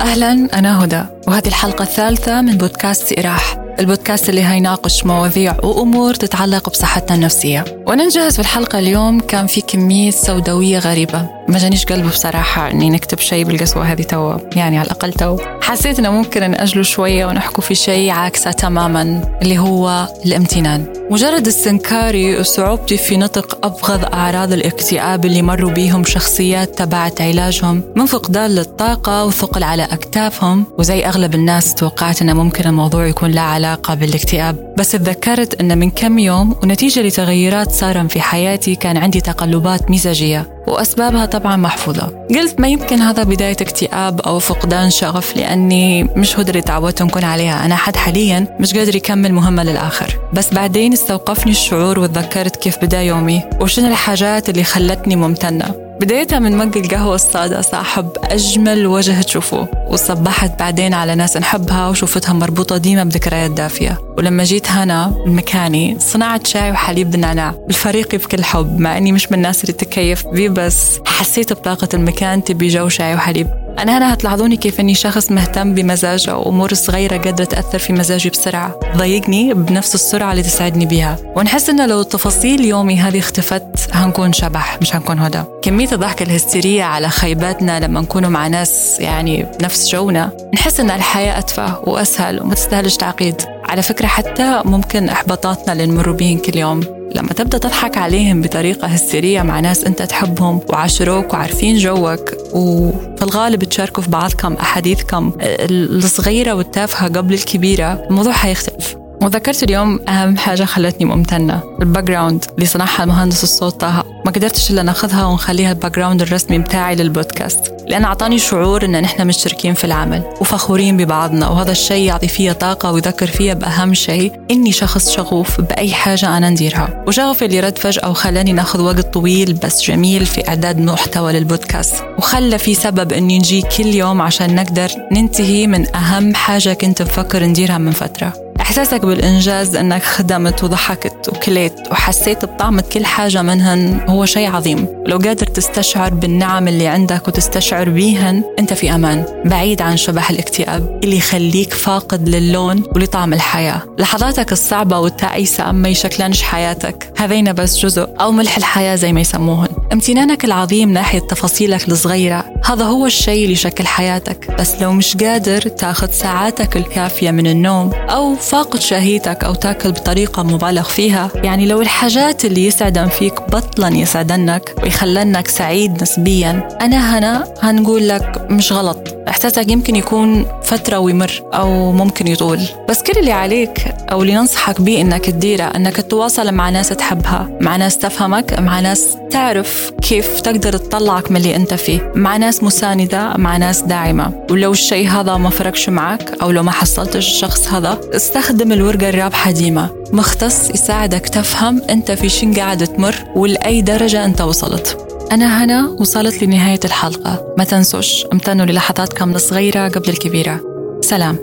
أهلا أنا هدى وهذه الحلقة الثالثة من بودكاست إراح البودكاست اللي هيناقش مواضيع وأمور تتعلق بصحتنا النفسية. وأنا نجهز في الحلقة اليوم كان في كمية سوداوية غريبة. ما جانيش قلب بصراحة إني نكتب شيء بالقسوة هذه توا يعني على الأقل تو حسيت إنه ممكن نأجله شوية ونحكوا في شيء عكسه تماما اللي هو الامتنان. مجرد استنكاري وصعوبتي في نطق أبغض أعراض الاكتئاب اللي مروا بيهم شخصيات تبعت علاجهم من فقدان للطاقة وثقل على أكتافهم وزي أغلب الناس توقعت إنه ممكن الموضوع يكون له علاقة بالاكتئاب. بس تذكرت إن من كم يوم ونتيجة لتغيرات صارم في حياتي كان عندي تقلبات مزاجية. وأسبابها طبعا محفوظة. قلت ما يمكن هذا بداية اكتئاب أو فقدان شغف لأني مش هدري تعودت نكون عليها. أنا حد حاليا مش قادر يكمل مهمة للآخر. بس بعدين استوقفني الشعور وتذكرت كيف بدأ يومي. وشنو الحاجات اللي خلتني ممتنة؟ بدايتها من مج القهوة السادة صاحب أجمل وجه تشوفوه. وصبحت بعدين على ناس نحبها وشوفتها مربوطة ديما بذكريات دافية. ولما جيت هنا المكاني صنعت شاي وحليب بالنعناع بالفريقي بكل حب مع أني مش من الناس اللي تكيف بيه بس حسيت بطاقة المكان تبي جو شاي وحليب. أنا هنا هتلاحظوني كيف إني شخص مهتم بمزاجه وأمور صغيرة قادرة تأثر في مزاجي بسرعة. ضايقني بنفس السرعة اللي تسعدني بيها. ونحس إنه لو تفاصيل يومي هذه اختفت هنكون شبح مش هنكون هدى. كمية الضحك الهستيرية على خيباتنا لما نكونوا مع ناس يعني بنفس جونا نحس إن الحياة أتفه وأسهل وما تستاهلش تعقيد. على فكرة حتى ممكن إحباطاتنا اللي نمر بيهم كل يوم. لما تبدأ تضحك عليهم بطريقة هستيرية مع ناس أنت تحبهم وعاشروك وعارفين جوك وفي الغالب تشاركوا في بعضكم أحاديثكم الصغيرة والتافهة قبل الكبيرة الموضوع حيختلف. وذكرت اليوم أهم حاجة خلتني ممتنة ال background اللي صنعها المهندس الصوت طه. ما قدرتش إلا ناخذها ونخليها ال background الرسمي بتاعي للبودكاست. لأن أعطاني شعور إن نحن مشتركين في العمل وفخورين ببعضنا وهذا الشيء يعطي فيها طاقة ويذكر فيها بأهم شيء إني شخص شغوف بأي حاجة أنا نديرها. وشغفي اللي رد فجأة وخلاني ناخذ وقت طويل بس جميل في إعداد محتوى للبودكاست. وخلى في سبب إني نجي كل يوم عشان نقدر ننتهي من أهم حاجة كنت بفكر نديرها من فترة. إحساسك بالإنجاز أنك خدمت وضحكت وكليت وحسيت بطعمة كل حاجة منهن هو شيء عظيم. لو قادر تستشعر بالنعم اللي عندك وتستشعر بيهن أنت في أمان. بعيد عن شبح الاكتئاب اللي يخليك فاقد للون ولطعم الحياة. لحظاتك الصعبة والتعيسة ما يشكلنش حياتك. هذين بس جزء أو ملح الحياة زي ما يسموهن. امتنانك العظيم ناحية تفاصيلك الصغيرة هذا هو الشيء اللي يشكل حياتك. بس لو مش قادر تاخذ ساعاتك الكافية من النوم أو فاقد شهيتك أو تاكل بطريقة مبالغ فيها يعني لو الحاجات اللي يسعدن فيك بطلا يسعدنك ويخلنك سعيد نسبيا أنا هنا هنقول لك مش غلط. إحساسك يمكن يكون فترة ويمر أو ممكن يطول. بس كل اللي عليك أو اللي ننصحك به إنك تديره إنك تتواصل مع ناس تحبها مع ناس تفهمك مع ناس تعرف كيف تقدر تطلعك من اللي أنت فيه. مع ناس مساندة مع ناس داعمة. ولو الشيء هذا ما فرقش معك أو لو ما حصلتش الشخص هذا استخدم الورقة الرابحة ديما مختص يساعدك تفهم أنت في شن قاعد تمر ولأي درجة أنت وصلت. أنا هنا وصلت لنهاية الحلقة. ما تنسوش أمتنوا للحظاتكم الصغيرة قبل الكبيرة. سلام.